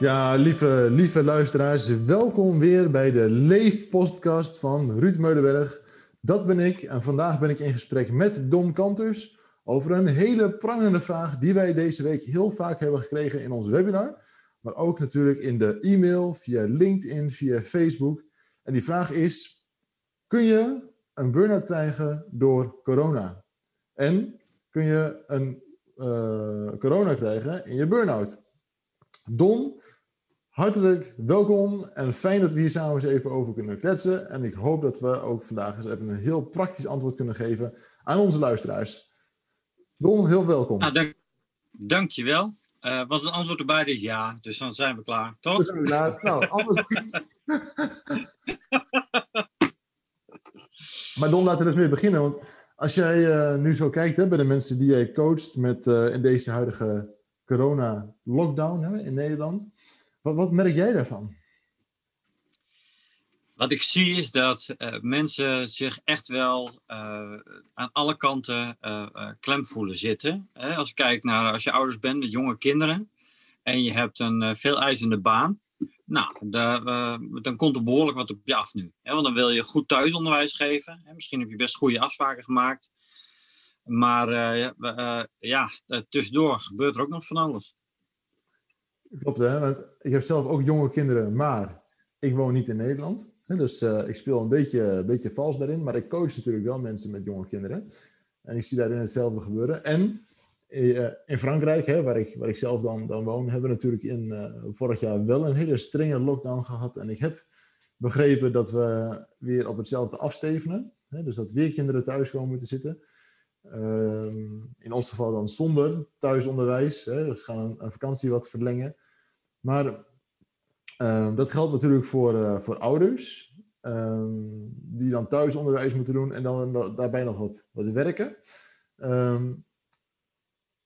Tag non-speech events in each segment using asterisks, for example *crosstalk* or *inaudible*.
Ja, lieve, lieve luisteraars, welkom weer bij de Leef-podcast van Ruud Meulenberg. Dat ben ik en vandaag ben ik in gesprek met Dom Kanters over een hele prangende vraag die wij deze week heel vaak hebben gekregen in ons webinar. Maar ook natuurlijk in de e-mail, via LinkedIn, via Facebook. En die vraag is, kun je een burn-out krijgen door corona? En kun je een uh, corona krijgen in je burn-out? Don, hartelijk welkom en fijn dat we hier samen eens even over kunnen kletsen. En ik hoop dat we ook vandaag eens even een heel praktisch antwoord kunnen geven aan onze luisteraars. Don, heel welkom. Nou, dank, dankjewel. Uh, want het antwoord erbij is ja, dus dan zijn we klaar, toch? zijn we klaar. nou, anders niet. *laughs* maar Don, laten we dus mee beginnen. Want als jij uh, nu zo kijkt hè, bij de mensen die jij coacht met, uh, in deze huidige corona-lockdown in Nederland. Wat, wat, merk jij daarvan? Wat ik zie is dat uh, mensen zich echt wel uh, aan alle kanten uh, klem voelen zitten. Hè? Als, je kijkt naar, als je ouders bent met jonge kinderen en je hebt een veel eisende baan, nou, dan komt er behoorlijk wat op je af nu. Hè? Want dan wil je goed thuisonderwijs geven. Hè? Misschien heb je best goede afspraken gemaakt. Maar ja, tussendoor gebeurt er ook nog van alles. Klopt, hè? Want ik heb zelf ook jonge kinderen, maar ik woon niet in Nederland. Dus uh, ik speel een beetje, beetje vals daarin. Maar ik coach natuurlijk wel mensen met jonge kinderen. En ik zie daarin hetzelfde gebeuren. En in Frankrijk, hè, waar, ik, waar ik zelf dan, dan woon, hebben we natuurlijk in vorig jaar wel een hele strenge lockdown gehad. En ik heb begrepen dat we weer op hetzelfde afstevenen. Hè, dus dat weer kinderen thuis komen te zitten. Ehm, in ons geval dan zonder thuisonderwijs. Hè, dus gaan een, vakantie wat verlengen. Maar uh, dat geldt natuurlijk voor, uh, voor ouders, um, die dan thuisonderwijs moeten doen en dan daarbij nog wat, wat werken.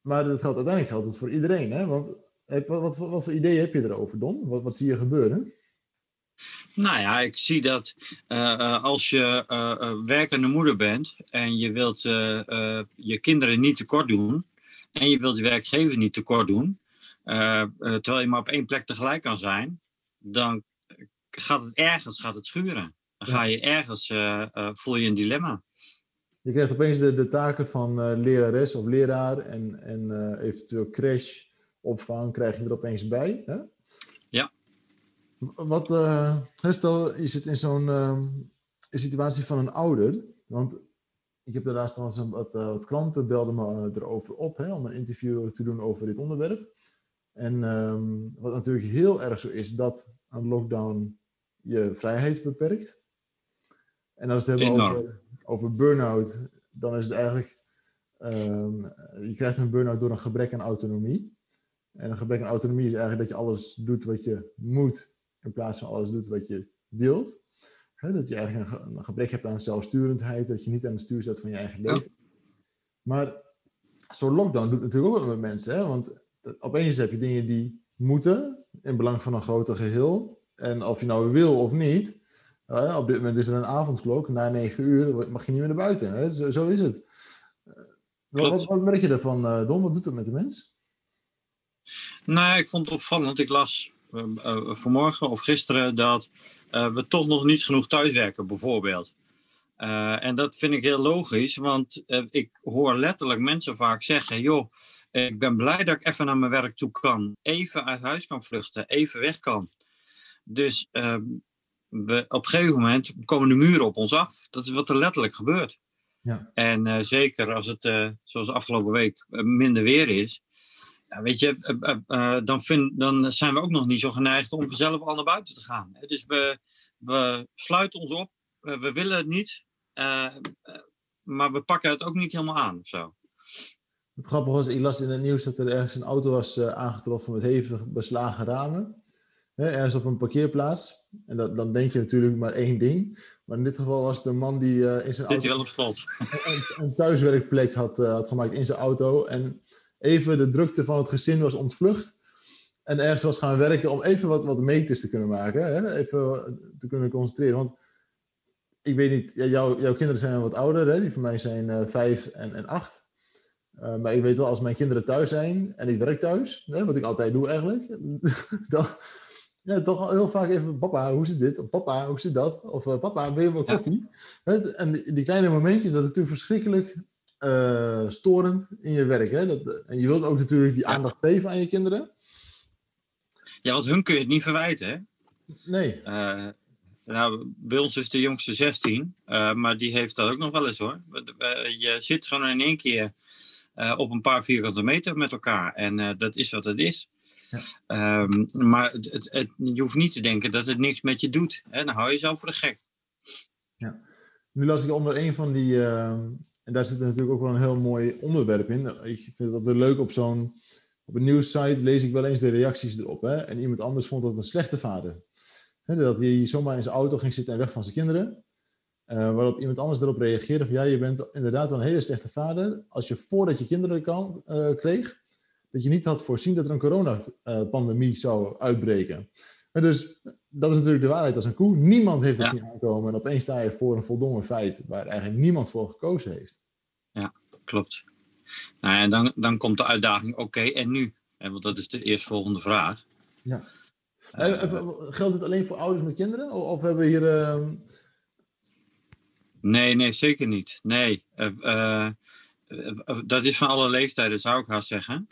Maar dat geldt uiteindelijk geldt het voor iedereen. Hè? Want wat, wat, wat, voor ideeën heb je erover, Don? Wat, wat zie je gebeuren? Nou ja, ik zie dat uh, als je uh, werkende moeder bent en je wilt je kinderen niet tekort doen en je wilt je werkgever niet tekort doen, terwijl je maar op één plek tegelijk kan zijn, dan gaat het ergens gaat het schuren. Dan ga je ergens, voel je een dilemma. Je krijgt opeens de, de taken van lerares of leraar en, en eventueel crash, opvang, krijg je er opeens bij. Hè? Ja. Wat, stel, je zit in zo'n situatie van een ouder, want ik heb daarnaast al wat, wat klanten belden me erover op hè, om een interview te doen over dit onderwerp. En um, wat natuurlijk heel erg zo is, dat een lockdown je vrijheid beperkt. En als we het hebben over, over burn-out, dan is het eigenlijk, um, je krijgt een burn-out door een gebrek aan autonomie. En een gebrek aan autonomie is eigenlijk dat je alles doet wat je moet, in plaats van alles doet wat je wilt. Dat je eigenlijk een, een, gebrek hebt aan zelfsturendheid, dat je niet aan het stuur zet van je eigen leven. Maar zo'n lockdown doet natuurlijk ook wat met mensen, hè? want opeens heb je dingen die moeten in belang van een groter geheel. En of je nou wil of niet, uh, op dit moment is er een avondklok, na negen uur mag je niet meer naar buiten. Hè? Zo, zo, is het. Uh, wat, wat, merk je daarvan, uh, Don? Wat doet het met de mens? Nou, ik vond het opvallend. Ik las vanmorgen of gisteren dat we toch nog niet genoeg thuiswerken, bijvoorbeeld. en dat vind ik heel logisch, want ik hoor letterlijk mensen vaak zeggen: joh ik ben blij dat ik even naar mijn werk toe kan. Even uit huis kan vluchten. Even weg kan. Dus uh, we, op een gegeven moment komen de muren op ons af. Dat is wat er letterlijk gebeurt. Ja. En zeker als het, zoals afgelopen week, minder weer is. Ja, weet je, dan, vind, dan zijn we ook nog niet zo geneigd om vanzelf al naar buiten te gaan. Dus we, we sluiten ons op. we willen het niet. maar we pakken het ook niet helemaal aan of zo. Het grappige was, ik las in het nieuws dat er ergens een auto was aangetroffen met hevig beslagen ramen. hè, ergens op een parkeerplaats. En dat, dan denk je natuurlijk maar één ding. Maar in dit geval was het een man die in zijn auto wel op slot. Een, een, thuiswerkplek had, had gemaakt in zijn auto. En even de drukte van het gezin was ontvlucht. En ergens was gaan werken om even wat, wat meters te kunnen maken. Hè? Even te kunnen concentreren. Want ik weet niet, jouw, kinderen zijn wat ouder. Hè? Die van mij zijn uh, vijf en, en acht. Uh, maar ik weet wel, als mijn kinderen thuis zijn en ik werk thuis, hè, wat ik altijd doe eigenlijk, *laughs* dan ja, toch heel vaak even, papa, hoe zit dit? Of papa, hoe zit dat? Of papa, ben je wel koffie? Ja. En die, die, kleine momentjes, dat is natuurlijk verschrikkelijk uh, storend in je werk. Hè? Dat, en je wilt ook natuurlijk die aandacht geven aan je kinderen. Ja, want hun kun je het niet verwijten, hè? Nee. Uh, nou, bij ons is de jongste 16, uh, maar die heeft dat ook nog wel eens hoor. Je zit gewoon in één keer op een paar vierkante meter met elkaar en dat is wat het is. Ja. Um, maar het, het, het, je hoeft niet te denken dat het niks met je doet. Hè? Dan hou je jezelf voor de gek. Ja. Nu las ik onder een van die, uh, en daar zit natuurlijk ook wel een heel mooi onderwerp in. Ik vind dat leuk op zo'n op een nieuwssite lees ik wel eens de reacties erop. Hè? En iemand anders vond dat een slechte vader. Dat hij zomaar in zijn auto ging zitten en weg van zijn kinderen. Uh, waarop iemand anders erop reageerde van ja, je bent inderdaad wel een hele slechte vader. Als je voordat je kinderen kan, uh, kreeg, dat je niet had voorzien dat er een coronapandemie zou uitbreken. En dus dat is natuurlijk de waarheid als een koe. Niemand heeft het ja. zien aankomen en opeens sta je voor een voldongen feit waar eigenlijk niemand voor gekozen heeft. Ja, klopt. Nou, en dan, dan komt de uitdaging, oké, okay, en nu? Want dat is de eerstvolgende vraag. Ja. Uh, geldt het alleen voor ouders met kinderen? Of, of hebben we hier... Uh... Nee, nee, zeker niet. Nee. Uh, dat is van alle leeftijden, zou ik haast zeggen.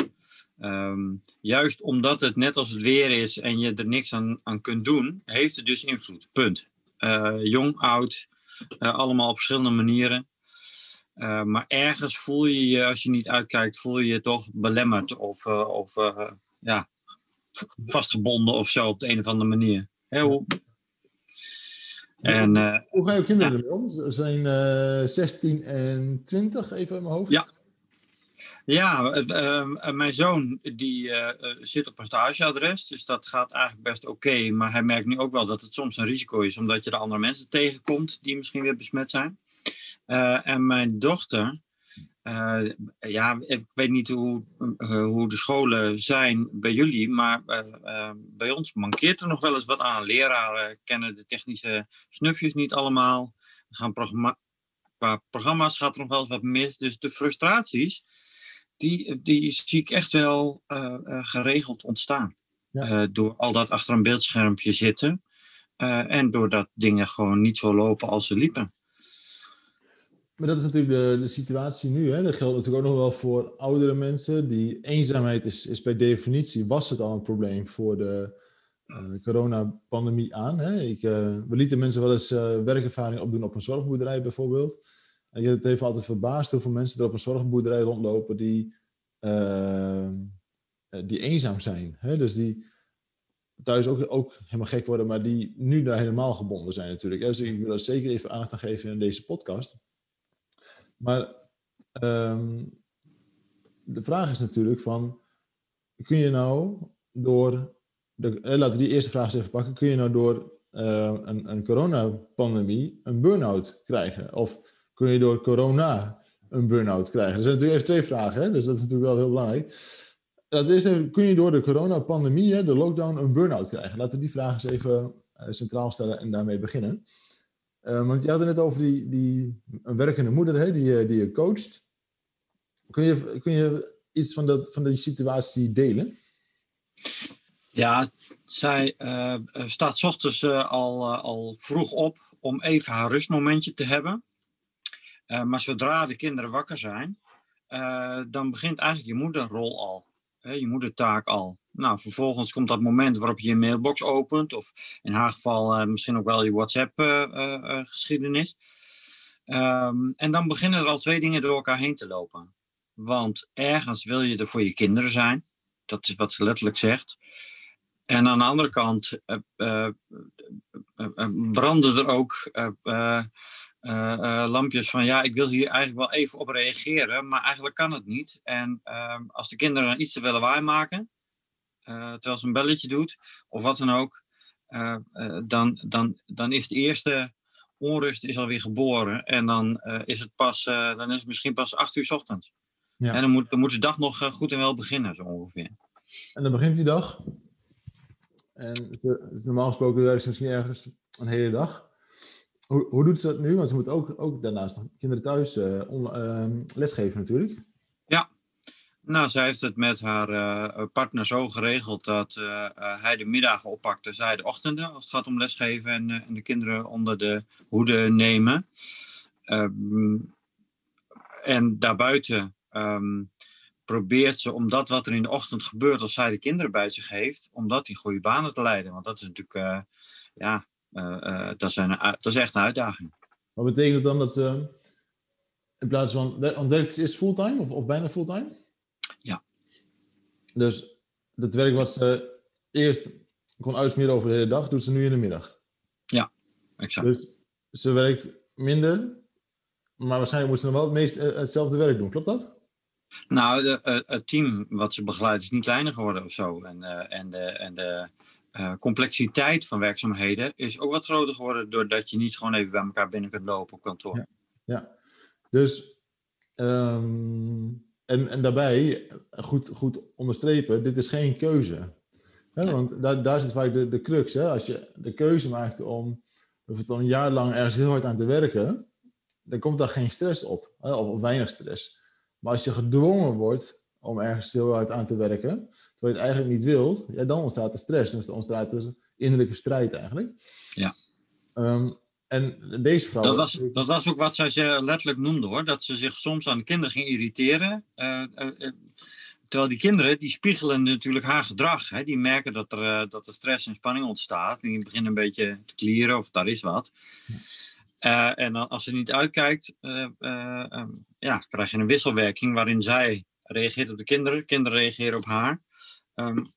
Um, juist omdat het net als het weer is en je er niks aan, aan kunt doen, heeft het dus invloed. Punt. jong, oud, allemaal op verschillende manieren. Uh, maar ergens voel je je, als je niet uitkijkt, voel je je toch belemmerd of, of ja, vastgebonden of zo op de een of andere manier. Hoe... En, hoe gaan je kinderen ja. ermee om? Ze zijn 16 en 20, even in mijn hoofd. Ja, ja mijn zoon die zit op een stageadres, dus dat gaat eigenlijk best oké. Maar hij merkt nu ook wel dat het soms een risico is, omdat je de andere mensen tegenkomt die misschien weer besmet zijn. En mijn dochter, ja, ik weet niet hoe, hoe de scholen zijn bij jullie, maar bij ons mankeert er nog wel eens wat aan. Leraren kennen de technische snufjes niet allemaal. Gaan programma qua programma's gaat er nog wel eens wat mis. Dus de frustraties, die, die zie ik echt wel geregeld ontstaan. Ja. door al dat achter een beeldschermpje zitten. en doordat dingen gewoon niet zo lopen als ze liepen. Maar dat is natuurlijk de, de situatie nu. Hè? Dat geldt natuurlijk ook nog wel voor oudere mensen. Die eenzaamheid is, is per definitie, was het al een probleem voor de uh, coronapandemie aan. Hè? Ik, uh, we lieten mensen wel eens uh, werkervaring opdoen op een zorgboerderij bijvoorbeeld. En het heeft altijd verbaasd hoeveel mensen er op een zorgboerderij rondlopen die, die eenzaam zijn. Hè? Dus die thuis ook, ook helemaal gek worden, maar die nu daar helemaal gebonden zijn natuurlijk. Dus ik wil er zeker even aandacht aan geven in deze podcast. Maar um, de vraag is natuurlijk van, kun je nou door, de, eh, laten we die eerste vraag eens even pakken, kun je nou door uh, een, een coronapandemie een burn-out krijgen? Of kun je door corona een burn-out krijgen? Er zijn natuurlijk even twee vragen, hè? dus dat is natuurlijk wel heel belangrijk. Eerst even, kun je door de coronapandemie, de lockdown, een burn-out krijgen? Laten we die vraag eens even uh, centraal stellen en daarmee beginnen. Uh, want je had het net over die, die een werkende moeder hè, die, die je coacht. Kun je, kun je iets van, dat, van die situatie delen? Ja, zij uh, staat ochtends al, al vroeg op om even haar rustmomentje te hebben. Maar zodra de kinderen wakker zijn, dan begint eigenlijk je moederrol al. Hè, je moedertaak al. Nou, vervolgens komt dat moment waarop je je mailbox opent, of in haar geval uh, misschien ook wel je WhatsApp-geschiedenis. Um, en dan beginnen er al twee dingen door elkaar heen te lopen. Want ergens wil je er voor je kinderen zijn, dat is wat ze letterlijk zegt. En aan de andere kant branden er ook lampjes van ja, ik wil hier eigenlijk wel even op reageren, maar eigenlijk kan het niet. En ehm, als de kinderen iets te willen waarmaken, terwijl ze een belletje doet, of wat dan ook, dan, dan, dan is de eerste onrust is alweer geboren. En dan, is, het pas, dan is het misschien pas acht uur s ochtends. Ja. En dan moet, dan moet de dag nog goed en wel beginnen, zo ongeveer. En dan begint die dag. En het, normaal gesproken werkt ze misschien ergens een hele dag. Hoe, doet ze dat nu? Want ze moet ook, ook daarnaast kinderen thuis uh, lesgeven natuurlijk. Ja, nou, zij heeft het met haar uh, partner zo geregeld dat hij de middagen oppakt en zij de ochtenden als het gaat om lesgeven en, en de kinderen onder de hoede nemen. Ehm, en daarbuiten um, probeert ze om dat wat er in de ochtend gebeurt als zij de kinderen bij zich heeft, om dat in goede banen te leiden. Want dat is natuurlijk, ja, dat, is een, dat is echt een uitdaging. Wat betekent dan dat ze in plaats van, want werkt ze eerst fulltime of, of bijna fulltime? Ja. Dus het werk wat ze eerst kon uitsmeren over de hele dag, doet ze nu in de middag? Ja, exact. Dus ze werkt minder, maar waarschijnlijk moet ze nog wel het meest eh, hetzelfde werk doen, klopt dat? Nou, de, het team wat ze begeleidt is niet kleiner geworden of zo. En, en, de, en de, uh, complexiteit van werkzaamheden is ook wat groter geworden doordat je niet gewoon even bij elkaar binnen kunt lopen op kantoor. Ja, ja. dus um, en, en daarbij goed, goed onderstrepen, dit is geen keuze. Hè? Want daar, daar zit vaak de, de crux. Hè? Als je de keuze maakt om of het een jaar lang ergens heel hard aan te werken, dan komt daar geen stress op, hè? Of, of weinig stress. Maar als je gedwongen wordt om ergens heel hard aan te werken, terwijl je het eigenlijk niet wilt, ja, dan ontstaat de stress. Dan ontstaat de innerlijke strijd eigenlijk. Ja. Um, en deze vrouw... Dat was, dat was ook wat zij letterlijk noemde hoor, dat ze zich soms aan de kinderen ging irriteren. Uh, uh, terwijl die kinderen, die spiegelen natuurlijk haar gedrag. Hè? Die merken dat er, dat er stress en spanning ontstaat. En die beginnen een beetje te klieren of daar is wat. En als ze niet uitkijkt, um, ja, krijg je een wisselwerking waarin zij reageert op de kinderen, kinderen reageren op haar. Um,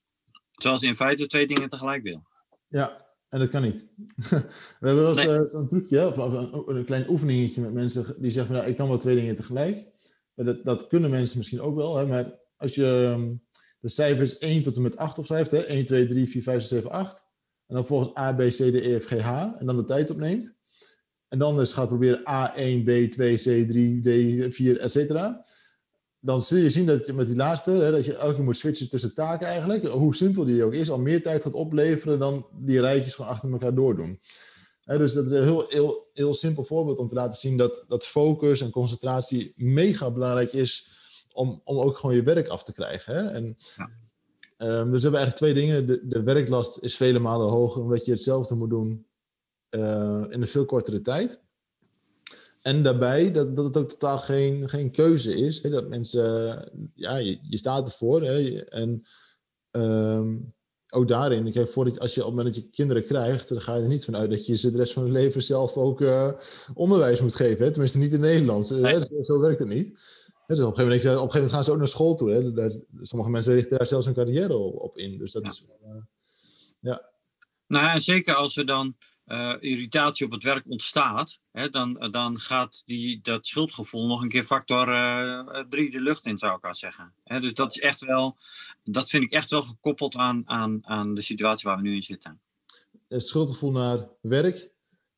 terwijl ze in feite twee dingen tegelijk wil. Ja, en dat kan niet. *laughs* We hebben wel eens nee. uh, zo'n trucje, of, of een, een, klein oefeningetje met mensen die zeggen van ja, ik kan wel twee dingen tegelijk. Dat, dat kunnen mensen misschien ook wel, hè, maar als je um, de cijfers 1 tot en met 8 opschrijft, hè, 1, 2, 3, 4, 5, 6, 7, 8. En dan volgens A, B, C, D, E, F, G, H. En dan de tijd opneemt. En dan dus gaat proberen A1, B2, C3, D4, et cetera dan zul je zien dat je met die laatste, hè, dat je elke keer moet switchen tussen taken eigenlijk, hoe simpel die ook is, al meer tijd gaat opleveren dan die rijtjes gewoon achter elkaar doordoen. Hè, dus dat is een heel, heel, heel simpel voorbeeld om te laten zien dat, dat focus en concentratie mega belangrijk is om, om ook gewoon je werk af te krijgen. Hè? En, ja. um, dus we hebben eigenlijk twee dingen. De, de werklast is vele malen hoger omdat je hetzelfde moet doen uh, in een veel kortere tijd. En daarbij dat, dat het ook totaal geen, geen keuze is. Hè? Dat mensen, ja, je, je staat ervoor. Hè? En um, ook daarin, kijk, voordat, als je op het moment dat je kinderen krijgt, dan ga je er niet vanuit dat je ze de rest van hun leven zelf ook uh, onderwijs moet geven. Hè? Tenminste, niet in Nederland. Nee. Zo, zo, werkt het niet. Dus op, een gegeven moment, op een gegeven moment gaan ze ook naar school toe. Hè? Daar, sommige mensen richten daar zelfs een carrière op, op in. Dus dat ja. is. Uh, ja. Nou ja, zeker als we dan uh, irritatie op het werk ontstaat, hè, dan, dan gaat die, dat schuldgevoel nog een keer factor uh, drie de lucht in, zou ik al zeggen. Hè, dus dat is echt wel, dat vind ik echt wel gekoppeld aan, aan, aan de situatie waar we nu in zitten. Schuldgevoel naar werk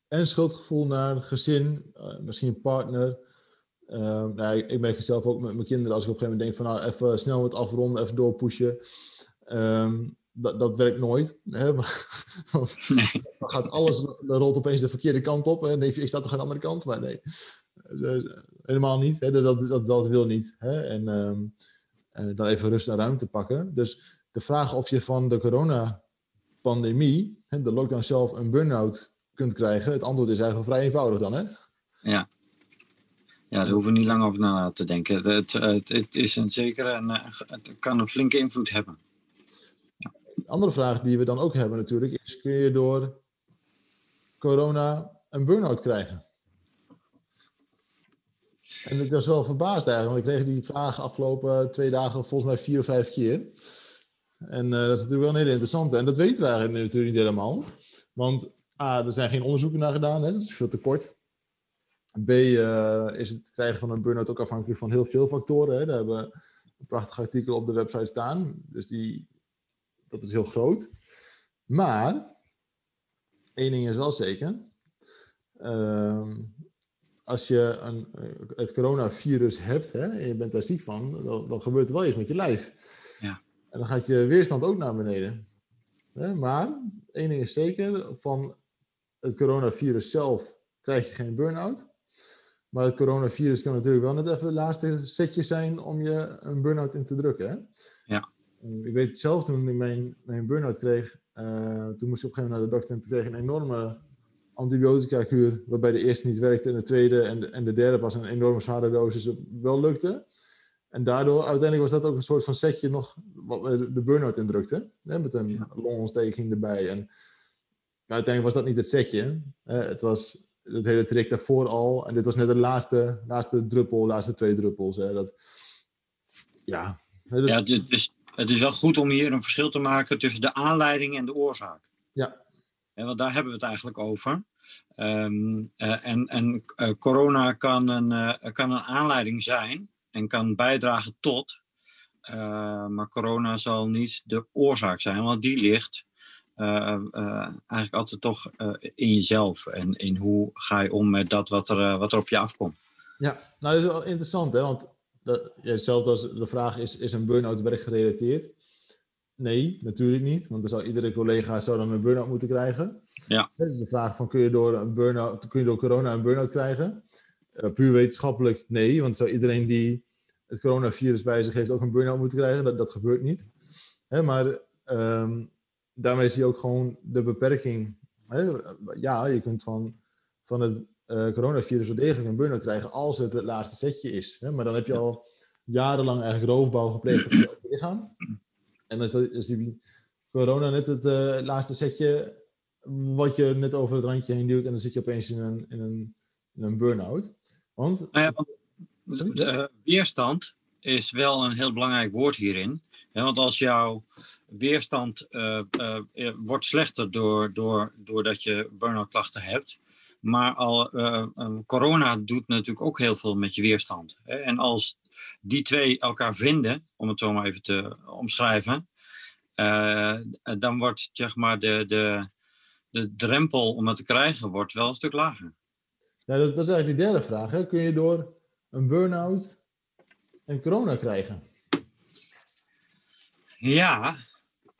en schuldgevoel naar gezin, uh, misschien partner. nou, ik, merk het zelf ook met mijn kinderen als ik op een gegeven moment denk van nou even snel wat afronden, even doorpushen. Um, dat, dat werkt nooit. Hè? *laughs* Dan gaat alles, dan rolt opeens de verkeerde kant op. En ik sta toch aan de andere kant? Maar nee, helemaal niet. Hè? Dat, dat, dat wil niet. Hè? En um, dan even rust en ruimte pakken. Dus de vraag of je van de coronapandemie, de lockdown zelf, een burn-out kunt krijgen. Het antwoord is eigenlijk vrij eenvoudig dan, hè? Ja. Ja, daar hoeven we niet lang over na te denken. Het, het, het is een zekere, en het kan een flinke invloed hebben andere vraag die we dan ook hebben natuurlijk is: kun je door corona een burn-out krijgen? En ik was wel verbaasd eigenlijk, want ik kreeg die vraag afgelopen twee dagen volgens mij vier of vijf keer. En uh, dat is natuurlijk wel een hele interessante. En dat weten we eigenlijk natuurlijk niet helemaal. Want A, er zijn geen onderzoeken naar gedaan, hè? dat is veel te kort. B, uh, is het krijgen van een burn-out ook afhankelijk van heel veel factoren. Hè? Daar hebben we een prachtig artikel op de website staan. Dus die, dat is heel groot. Maar, één ding is wel zeker. Ehm, als je een, het coronavirus hebt hè, en je bent daar ziek van, dan, dan gebeurt er wel iets met je lijf. Ja. En dan gaat je weerstand ook naar beneden. Hè, maar één ding is zeker, van het coronavirus zelf krijg je geen burn-out. Maar het coronavirus kan natuurlijk wel net even het laatste setje zijn om je een burn-out in te drukken. Hè? Ja. Ik weet zelf toen ik mijn, mijn burn-out kreeg, uh, toen moest ik op een gegeven moment naar de dokter en toen kreeg ik een enorme antibiotica-kuur, waarbij de eerste niet werkte en de tweede en de, en de derde pas een enorme zware dosis wel lukte. En daardoor, uiteindelijk was dat ook een soort van setje nog wat de burn-out indrukte. Hè, met een ja. longontsteking erbij. En, maar uiteindelijk was dat niet het setje. Hè, het was het hele traject daarvoor al. En dit was net de laatste, laatste druppel, laatste twee druppels. Hè, dat, ja, dus... ja het, het is wel goed om hier een verschil te maken tussen de aanleiding en de oorzaak. Ja. En want daar hebben we het eigenlijk over. Um, uh, en en uh, corona kan een, uh, kan een aanleiding zijn en kan bijdragen tot. maar corona zal niet de oorzaak zijn, want die ligt eigenlijk altijd toch in jezelf. En in hoe ga je om met dat wat er, wat er op je afkomt. Ja, nou dat is wel interessant, hè? want dat, ja, hetzelfde als de vraag is, is een burn-out werkgerelateerd? Nee, natuurlijk niet, want dan zou iedere collega zou dan een burn-out moeten krijgen. Ja. Dus de vraag van kun je door, een burn kun je door corona een burn-out krijgen? Uh, puur wetenschappelijk nee, want zou iedereen die het coronavirus bij zich heeft ook een burn-out moeten krijgen? Dat, dat gebeurt niet. Hè, maar um, daarmee zie je ook gewoon de beperking. Hè? Ja, je kunt van, van het uh, coronavirus wel degelijk een burn-out krijgen als het het laatste setje is. Hè? Maar dan heb je al jarenlang eigenlijk roofbouw gepleegd op je *coughs* lichaam. En dan is, dat, is die corona net het uh, laatste setje wat je net over het randje heen duwt en dan zit je opeens in een, in een, in een burn-out. Want, nou ja, want de, weerstand is wel een heel belangrijk woord hierin. Want als jouw weerstand uh, wordt slechter door, door, doordat je burn-out klachten hebt. Maar al, corona doet natuurlijk ook heel veel met je weerstand. Hè? En als die twee elkaar vinden, om het zo maar even te omschrijven, dan wordt zeg maar de, de, de drempel om het te krijgen wordt wel een stuk lager. Ja, dat, dat is eigenlijk de derde vraag. Hè? Kun je door een burn-out en corona krijgen? Ja,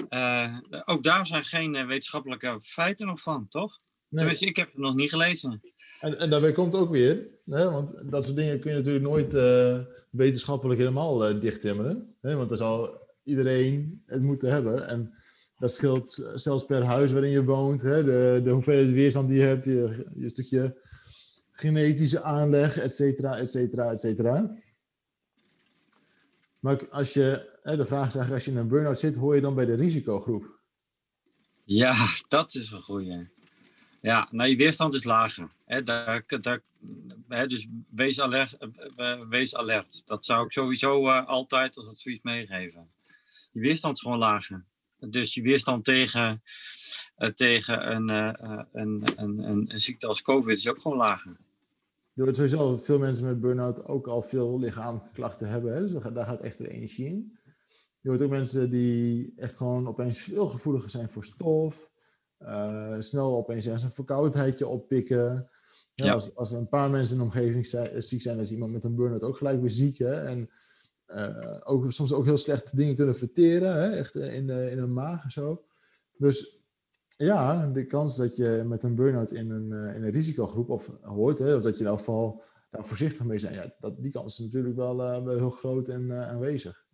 uh, ook daar zijn geen wetenschappelijke feiten nog van, toch? Tenminste, ik heb het nog niet gelezen. En, en daarbij komt ook weer, hè, want dat soort dingen kun je natuurlijk nooit uh, wetenschappelijk helemaal dichttimmeren. Hè, want dan zal iedereen het moeten hebben. En dat scheelt zelfs per huis waarin je woont. Hè? De, de hoeveelheid weerstand die je hebt, je, je stukje genetische aanleg, et cetera, et cetera, et cetera. Maar als je, hè, de vraag is eigenlijk, als je in een burn-out zit, hoor je dan bij de risicogroep? Ja, dat is een goeie. Ja, nou, je weerstand is lager. Hè, daar, daar, hè, dus wees alert, wees alert. Dat zou ik sowieso uh, altijd als advies meegeven. Je weerstand is gewoon lager. Dus je weerstand tegen, tegen een, een, een, een, een, ziekte als COVID is ook gewoon lager. Je hoort sowieso veel mensen met burn-out ook al veel lichamelijke klachten hebben. Hè? Dus daar gaat extra energie in. Je hoort ook mensen die echt gewoon opeens veel gevoeliger zijn voor stof. Uh, snel opeens een verkoudheidje oppikken. Ja. Als, als een paar mensen in de omgeving zijn, ziek zijn, is iemand met een burn-out ook gelijk weer ziek. Hè? En uh, ook, soms ook heel slecht dingen kunnen verteren, hè? echt in, de, in een maag en zo. Dus ja, de kans dat je met een burn-out in een, in een risicogroep of hoort, hè, of dat je in elk geval daar voorzichtig mee bent, ja, dat, die kans is natuurlijk wel, uh, wel heel groot en aanwezig.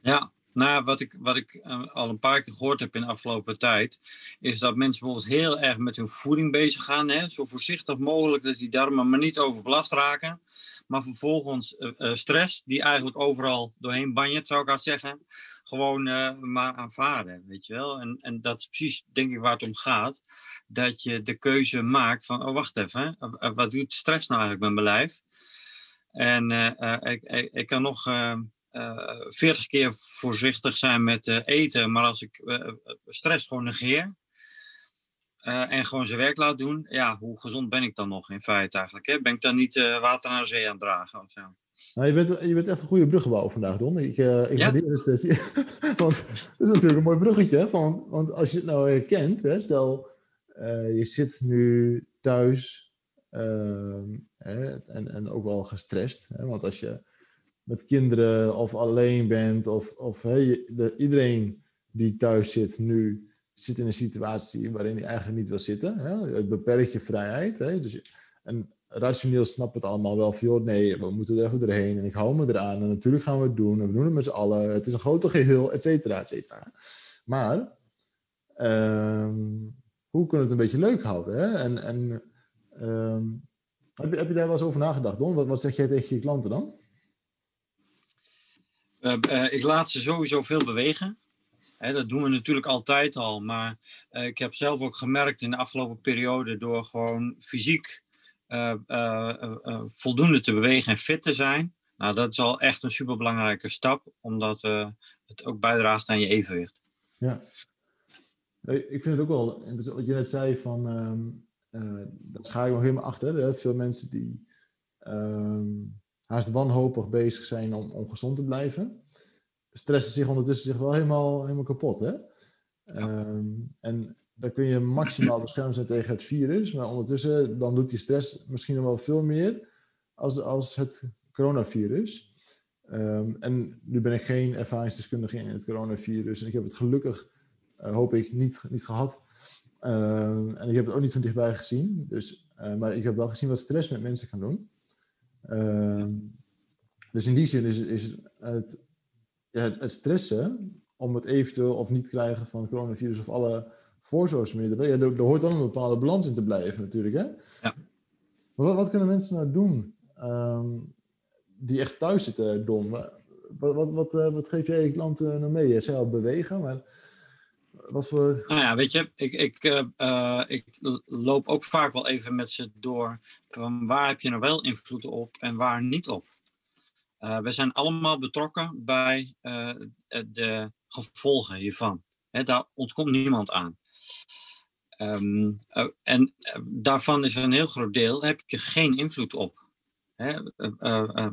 Ja, nou, wat ik, wat ik al een paar keer gehoord heb in de afgelopen tijd, is dat mensen bijvoorbeeld heel erg met hun voeding bezig gaan. Hè? Zo voorzichtig mogelijk dat die darmen maar niet overbelast raken. Maar vervolgens uh, stress, die eigenlijk overal doorheen banjert, zou ik al zeggen, gewoon maar aanvaarden, weet je wel. En, en dat is precies, denk ik, waar het om gaat. Dat je de keuze maakt van, oh wacht even, wat doet stress nou eigenlijk met mijn lijf? En ik, ik, kan nog veertig keer voorzichtig zijn met eten, maar als ik stress gewoon negeer, uh, en gewoon zijn werk laat doen, ja, hoe gezond ben ik dan nog in feite eigenlijk? Hè? Ben ik dan niet uh, water naar zee aan het dragen? Of zo? Nou, je, bent, je bent echt een goede bruggenbouwer vandaag, Don. Ik, uh, ik Ja? het. eh, *laughs* want het is natuurlijk een mooi bruggetje. Van, want als je het nou herkent, hè, stel eh, je zit nu thuis ehm, hè, en, en ook wel gestrest. Hè, want als je met kinderen of alleen bent, of, of de, iedereen die thuis zit nu zit in een situatie waarin hij eigenlijk niet wil zitten. Hè? Het beperkt je vrijheid. Dus, en rationeel snapt het allemaal wel van, joh, nee, we moeten er even doorheen en ik hou me eraan en natuurlijk gaan we het doen en we doen het met z'n allen. Het is een groter geheel, et cetera, et cetera. Maar ehm, hoe kunnen we het een beetje leuk houden? En, en ehm, heb, je, heb je daar wel eens over nagedacht, Don? Wat, wat zeg jij tegen je klanten dan? Eh, eh, ik laat ze sowieso veel bewegen. Hè, dat doen we natuurlijk altijd al. Maar eh, ik heb zelf ook gemerkt in de afgelopen periode door gewoon fysiek voldoende te bewegen en fit te zijn. Nou, dat is al echt een superbelangrijke stap, omdat het ook bijdraagt aan je evenwicht. Ja. Ik vind het ook wel wat je net zei van, eh, daar schaar ik nog helemaal achter. Veel mensen die ehm, haast wanhopig bezig zijn om, om gezond te blijven, stressen zich ondertussen zich wel helemaal, helemaal kapot. Hè? Ehm, en dan kun je maximaal beschermd zijn tegen het virus, maar ondertussen dan doet die stress misschien nog wel veel meer als, als het coronavirus. Ehm, en nu ben ik geen ervaringsdeskundige in het coronavirus en ik heb het gelukkig eh, hoop ik, niet, niet gehad. Ehm, en ik heb het ook niet van dichtbij gezien. Dus, eh, maar ik heb wel gezien wat stress met mensen kan doen. Ehm, dus in die zin is, is het, ja, het, het stressen om het eventueel of niet krijgen van het coronavirus of alle voorzorgsmiddelen. Ja, er, er hoort dan een bepaalde balans in te blijven natuurlijk. Hè? Ja. Maar wat, wat kunnen mensen nou doen ehm, die echt thuis zitten, Dom? Wat, wat, wat, eh, wat geef jij je klanten nou mee? Je zei al bewegen, maar wat voor... Nou ja, weet je, ik, ik, eh, eh, ik loop ook vaak wel even met ze door van waar heb je nou wel invloed op en waar niet op. Eh, we zijn allemaal betrokken bij de gevolgen hiervan. Daar ontkomt niemand aan. Ehm, eh, en daarvan is een heel groot deel heb je geen invloed op. Hè, eh,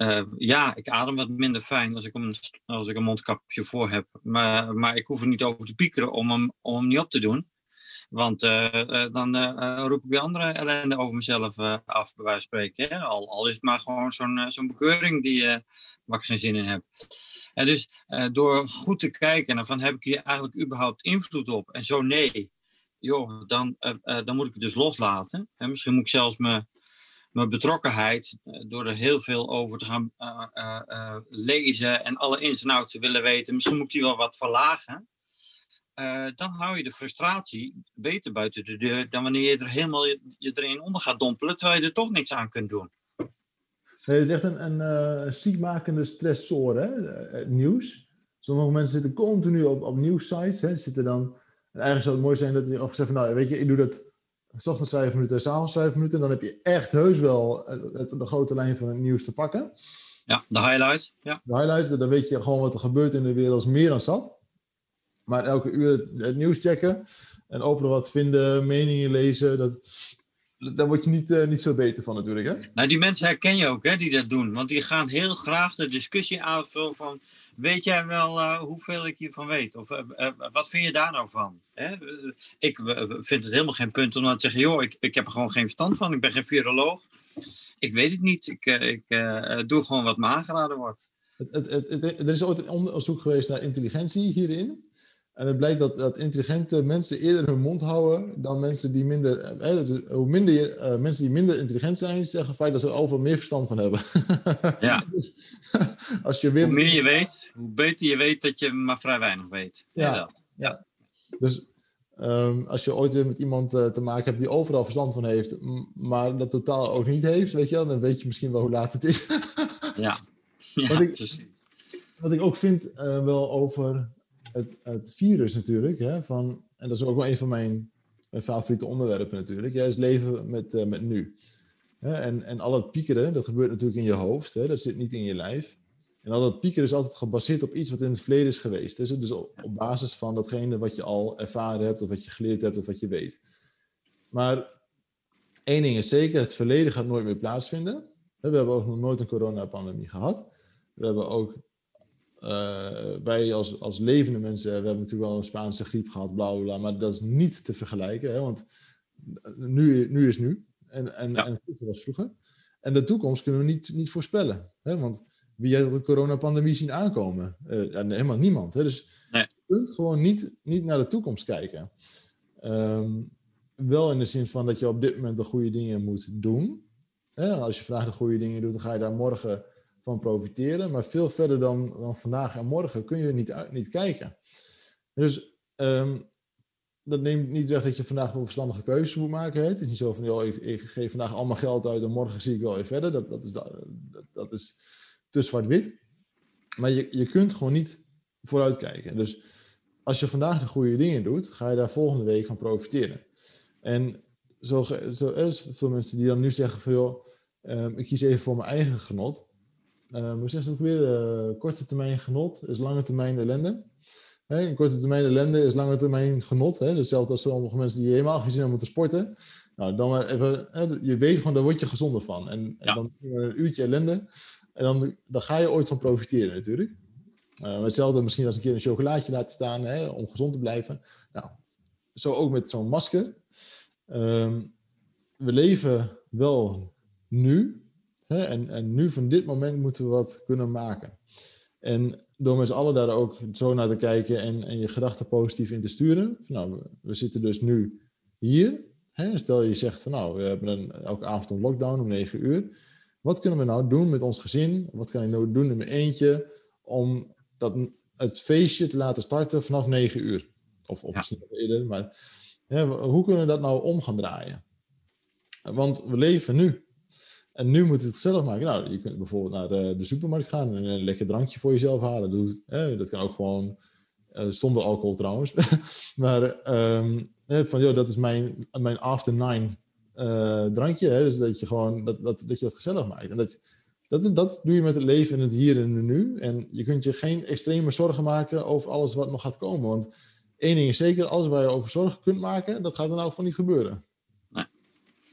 eh, ja, ik adem wat minder fijn als ik, een, als ik een mondkapje voor heb. Maar, maar ik hoef er niet over te piekeren om hem, om hem niet op te doen. Want eh, eh, dan roep ik weer andere ellende over mezelf af, bij wijze van spreken. Al, al is het maar gewoon zo'n zo'n bekeuring die, waar ik geen zin in heb. En dus door goed te kijken naar van heb ik hier eigenlijk überhaupt invloed op? En zo nee, joh, dan, dan moet ik het dus loslaten. En misschien moet ik zelfs mijn, mijn betrokkenheid, eh, door er heel veel over te gaan eh, eh, lezen en alle ins en outs te willen weten, misschien moet ik die wel wat verlagen. Dan hou je de frustratie beter buiten de deur dan wanneer je er helemaal je, erin onder gaat dompelen, terwijl je er toch niks aan kunt doen. Het is echt een, ziekmakende stressor, hè? nieuws. Sommige mensen zitten continu op, op nieuwssites. Hè? Zitten dan, en eigenlijk zou het mooi zijn dat je ook gezegd van, nou, weet je, ik doe dat s ochtends vijf minuten, s avonds vijf minuten. Dan heb je echt heus wel het, de grote lijn van het nieuws te pakken. Ja, de highlight. Ja, De highlights, dan weet je gewoon wat er gebeurt in de wereld, is meer dan zat. Maar elke uur het, het nieuws checken en overal wat vinden, meningen lezen, dat, daar word je niet, eh, niet veel beter van natuurlijk, hè? Nou, die mensen herken je ook, hè, die dat doen. Want die gaan heel graag de discussie aanvullen van... Weet jij wel eh, hoeveel ik hiervan weet? Of eh, eh, wat vind je daar nou van? Hè? Ik vind het helemaal geen punt om dan te zeggen... joh, ik, ik heb er gewoon geen verstand van. Ik ben geen viroloog. Ik weet het niet. Ik, ik doe gewoon wat me aangeraden wordt. Het, het, het- er is ooit een onderzoek geweest naar intelligentie hierin. En het blijkt dat, dat intelligente mensen eerder hun mond houden dan mensen die minder. eh, eh, dus hoe minder eh, mensen die minder intelligent zijn, zeggen vaak dat ze er overal meer verstand van hebben. *laughs* Ja. dus, als je weer. Hoe meer je weet, hoe beter je weet dat je maar vrij weinig weet. Ja. Ja. Dus ehm, als je ooit weer met iemand te maken hebt die overal verstand van heeft, maar dat totaal ook niet heeft, weet je wel, dan weet je misschien wel hoe laat het is. ja. *laughs* ja Wat ik- precies. wat ik ook vind wel over het, virus natuurlijk. Hè, van, en dat is ook wel een van mijn, favoriete onderwerpen natuurlijk. Ja, leven met, eh, met nu. En, en al het piekeren, dat gebeurt natuurlijk in je hoofd. Hè, dat zit niet in je lijf. En al dat piekeren is altijd gebaseerd op iets wat in het verleden is geweest. Dus, op, op basis van datgene wat je al ervaren hebt, of wat je geleerd hebt, of wat je weet. Maar één ding is zeker, het verleden gaat nooit meer plaatsvinden. We hebben ook nog nooit een coronapandemie gehad. We hebben ook, wij als, als levende mensen, we hebben natuurlijk wel een Spaanse griep gehad, bla bla bla, maar dat is niet te vergelijken, hè, want nu, nu is nu en, en, ja. en vroeger was vroeger. En de toekomst kunnen we niet, niet voorspellen, hè, want wie heeft de coronapandemie zien aankomen? Uh, helemaal niemand. Hè? Dus nee. je kunt gewoon niet, niet naar de toekomst kijken. Um, wel in de zin van dat je op dit moment de goede dingen moet doen. Als je vandaag de goede dingen doet, dan ga je daar morgen van profiteren. Maar veel verder dan, dan vandaag en morgen kun je niet, niet kijken. Dus um, dat neemt niet weg dat je vandaag wel verstandige keuzes moet maken. Het is niet zo van, joh, ik, geef vandaag allemaal geld uit en morgen zie ik wel weer verder. Dat, dat, is, dat, dat is te zwart-wit. Maar je, je kunt gewoon niet vooruitkijken. Dus als je vandaag de goede dingen doet, ga je daar volgende week van profiteren. En zo, zo veel mensen die dan nu zeggen van joh, um, ik kies even voor mijn eigen genot. Um, hoe zeg je dat weer? Uh, korte termijn genot is lange termijn ellende. Hey, een korte termijn ellende is lange termijn genot. Hè? Hetzelfde als sommige mensen die helemaal geen zin hebben moeten sporten. Nou, dan maar even, hè, je weet gewoon, daar word je gezonder van. En, en dan een uurtje ellende. En dan, dan ga je ooit van profiteren natuurlijk. Uh, hetzelfde misschien als een keer een chocolaatje laten staan hè, om gezond te blijven. Nou, zo ook met zo'n masker. Um, we leven wel nu. Hè, en, en nu van dit moment moeten we wat kunnen maken. En door met z'n allen daar ook zo naar te kijken en, en je gedachten positief in te sturen. Van, nou, we, zitten dus nu hier. Hè, stel je zegt van nou, we hebben een, elke avond een lockdown om 9 uur. Wat kunnen we nou doen met ons gezin? Wat kan je nou doen in mijn eentje om dat, het feestje te laten starten vanaf 9 uur? Of, of misschien nog eerder, maar hoe kunnen we dat nou om gaan draaien? Want we leven nu. En nu moet het zelf maken. Nou, je kunt bijvoorbeeld naar de, de, supermarkt gaan en een lekker drankje voor jezelf halen. Doe, dat kan ook gewoon uh, zonder alcohol trouwens. *laughs* maar um, van, joh, dat is mijn, mijn after nine uh, drankje. Hè? Dus dat je gewoon dat, dat, dat je dat gezellig maakt. En dat, dat, dat doe je met het leven in het hier en het nu. En je kunt je geen extreme zorgen maken over alles wat nog gaat komen. Want Eén ding is zeker, alles waar je over zorgen kunt maken, dat gaat dan ook van niet gebeuren.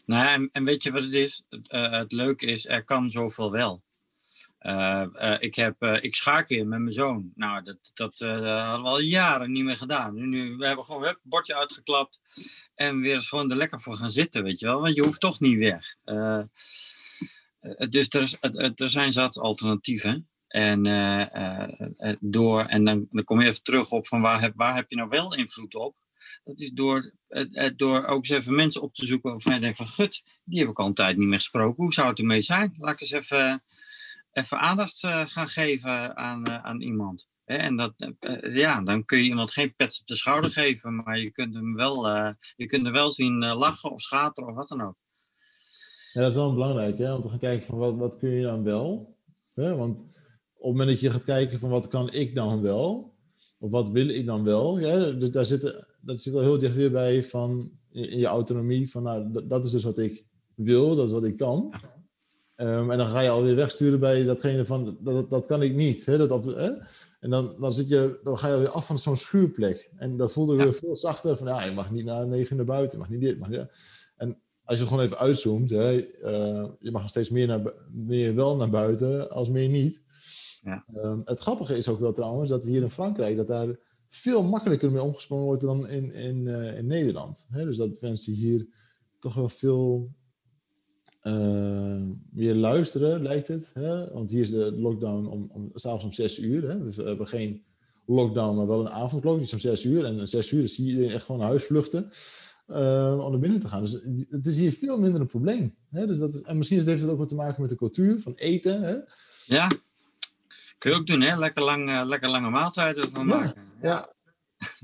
Nou, en, weet je wat het is? Het, het leuke is, er kan zoveel wel. Uh, uh, ik, heb, ik schaak weer met mijn zoon. Nou, dat, dat hadden we al jaren niet meer gedaan. Nu, we hebben gewoon het bordje uitgeklapt en weer eens gewoon er lekker voor gaan zitten, weet je wel. Want je hoeft toch niet weg. dus er, er zijn zat alternatieven. En, door, en dan, dan kom je even terug op van waar heb, waar heb je nou wel invloed op? Dat is door, door ook eens even mensen op te zoeken waarvan je denkt van gut, die heb ik al een tijd niet meer gesproken. Hoe zou het ermee zijn? Laat ik eens even, even aandacht gaan geven aan, aan iemand. En dat, ja, dan kun je iemand geen pets op de schouder geven, maar je kunt hem wel, je kunt er wel zien lachen of schateren of wat dan ook. Ja, dat is wel belangrijk, hè? om te gaan kijken van wat, wat kun je dan wel. Hè? Want op het moment dat je gaat kijken van wat kan ik dan wel, of wat wil ik dan wel, ja, dus daar zit, dat zit al heel dicht weer bij van in je autonomie, van nou, dat, is dus wat ik wil, dat is wat ik kan. Um, en dan ga je alweer wegsturen bij datgene van, dat, dat kan ik niet. Hè, dat, hè? En dan, dan, zit je, dan ga je alweer af van zo'n schuurplek. En dat voelt ook weer veel zachter, van ja, je mag niet naar negen naar buiten, je mag niet dit, mag niet En als je het gewoon even uitzoomt, hè, uh, je mag nog steeds meer, naar, meer wel naar buiten als meer niet. Ja. Ehm, het grappige is ook wel trouwens dat hier in Frankrijk dat daar veel makkelijker mee omgesprongen wordt dan in, in, uh, in Nederland. dus dat mensen hier toch wel veel uh, meer luisteren, lijkt het. Want hier is de lockdown om, om, s'avonds om zes uur. Dus we hebben geen lockdown, maar wel een avondklok. Die is om zes uur. En om zes uur zie je echt gewoon naar huis vluchten. Uh, om naar binnen te gaan. Dus het is hier veel minder een probleem. Dus dat is, en misschien heeft het ook wat te maken met de cultuur van eten. Ja, Kun je ook doen, hè? Lekker, lang, uh, lekker lange maaltijden van maken. Ja,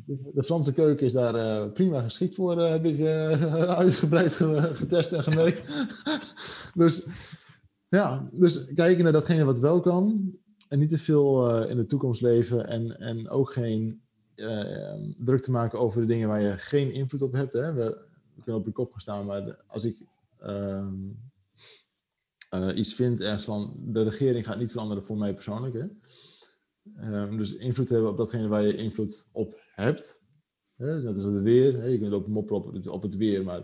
De Franse keuken is daar uh, prima geschikt voor, uh, heb ik *laughs* uitgebreid getest en gemerkt. *laughs* dus ja, dus kijken naar datgene wat wel kan. En niet te veel in de toekomst leven. En, en ook geen druk te maken over de dingen waar je geen invloed op hebt. Hè? We, we kunnen op je kop gaan staan, maar als ik ehm, uh, iets vindt ergens van de regering gaat niet veranderen voor mij persoonlijk. Hè? Um, dus invloed hebben op datgene waar je invloed op hebt. Hè? Dat is het weer. Hè? Je kunt ook mopperen op het, op het weer, maar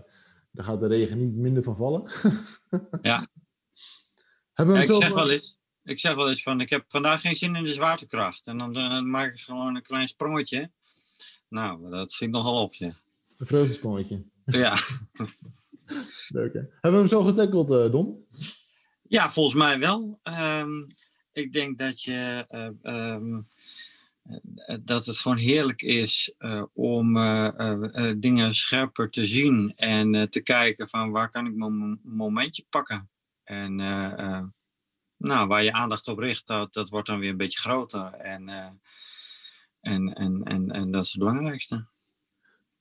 daar gaat de regen niet minder van vallen. *laughs* ja. Hebben we Ja, ik, zeg wel eens, ik zeg wel eens van, ik heb vandaag geen zin in de zwaartekracht. En dan eh, maak ik gewoon een klein sprongetje. Nou, dat schiet nogal op, ja. Een vreugdesprongetje. Ja, *laughs* Leuk, hè? Hebben we hem zo getackeld, eh Don? Ja volgens mij wel. Ehm, ik denk dat je... eh, ehm, eh, dat het gewoon heerlijk is eh, om dingen scherper te zien en te kijken van waar kan ik mijn mom- momentje pakken. En nou, waar je aandacht op richt, dat, dat wordt dan weer een beetje groter. En, en, en, en, en dat is het belangrijkste.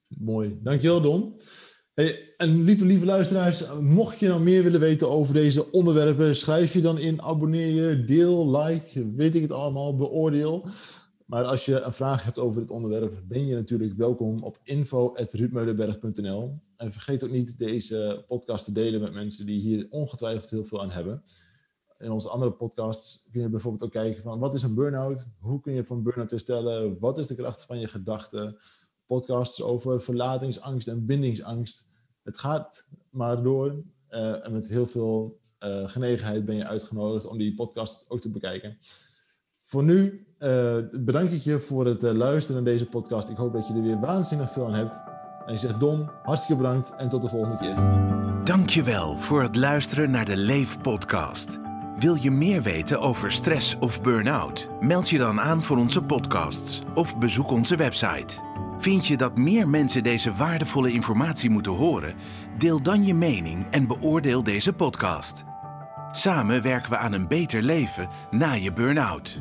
Mooi. Dankjewel, Don. En lieve, lieve luisteraars, mocht je nou meer willen weten over deze onderwerpen, schrijf je dan in, abonneer je, deel, like, weet ik het allemaal, beoordeel. Maar als je een vraag hebt over dit onderwerp, ben je natuurlijk welkom op info.ruudmeulenberg.nl. En vergeet ook niet deze podcast te delen met mensen die hier ongetwijfeld heel veel aan hebben. In onze andere podcasts kun je bijvoorbeeld ook kijken van wat is een burn-out? Hoe kun je van burn-out herstellen? Wat is de kracht van je gedachten? Podcasts over verlatingsangst en bindingsangst. Het gaat maar door. eh, en met heel veel eh, genegenheid ben je uitgenodigd om die podcast ook te bekijken. Voor nu eh, bedank ik je voor het luisteren naar deze podcast. Ik hoop dat je er weer waanzinnig veel aan hebt. En ik zeg Don, hartstikke bedankt en tot de volgende keer. Dankjewel voor het luisteren naar de Leef podcast. Wil je meer weten over stress of burn-out? Meld je dan aan voor onze podcasts of bezoek onze website. Vind je dat meer mensen deze waardevolle informatie moeten horen? Deel dan je mening en beoordeel deze podcast. Samen werken we aan een beter leven na je burn-out.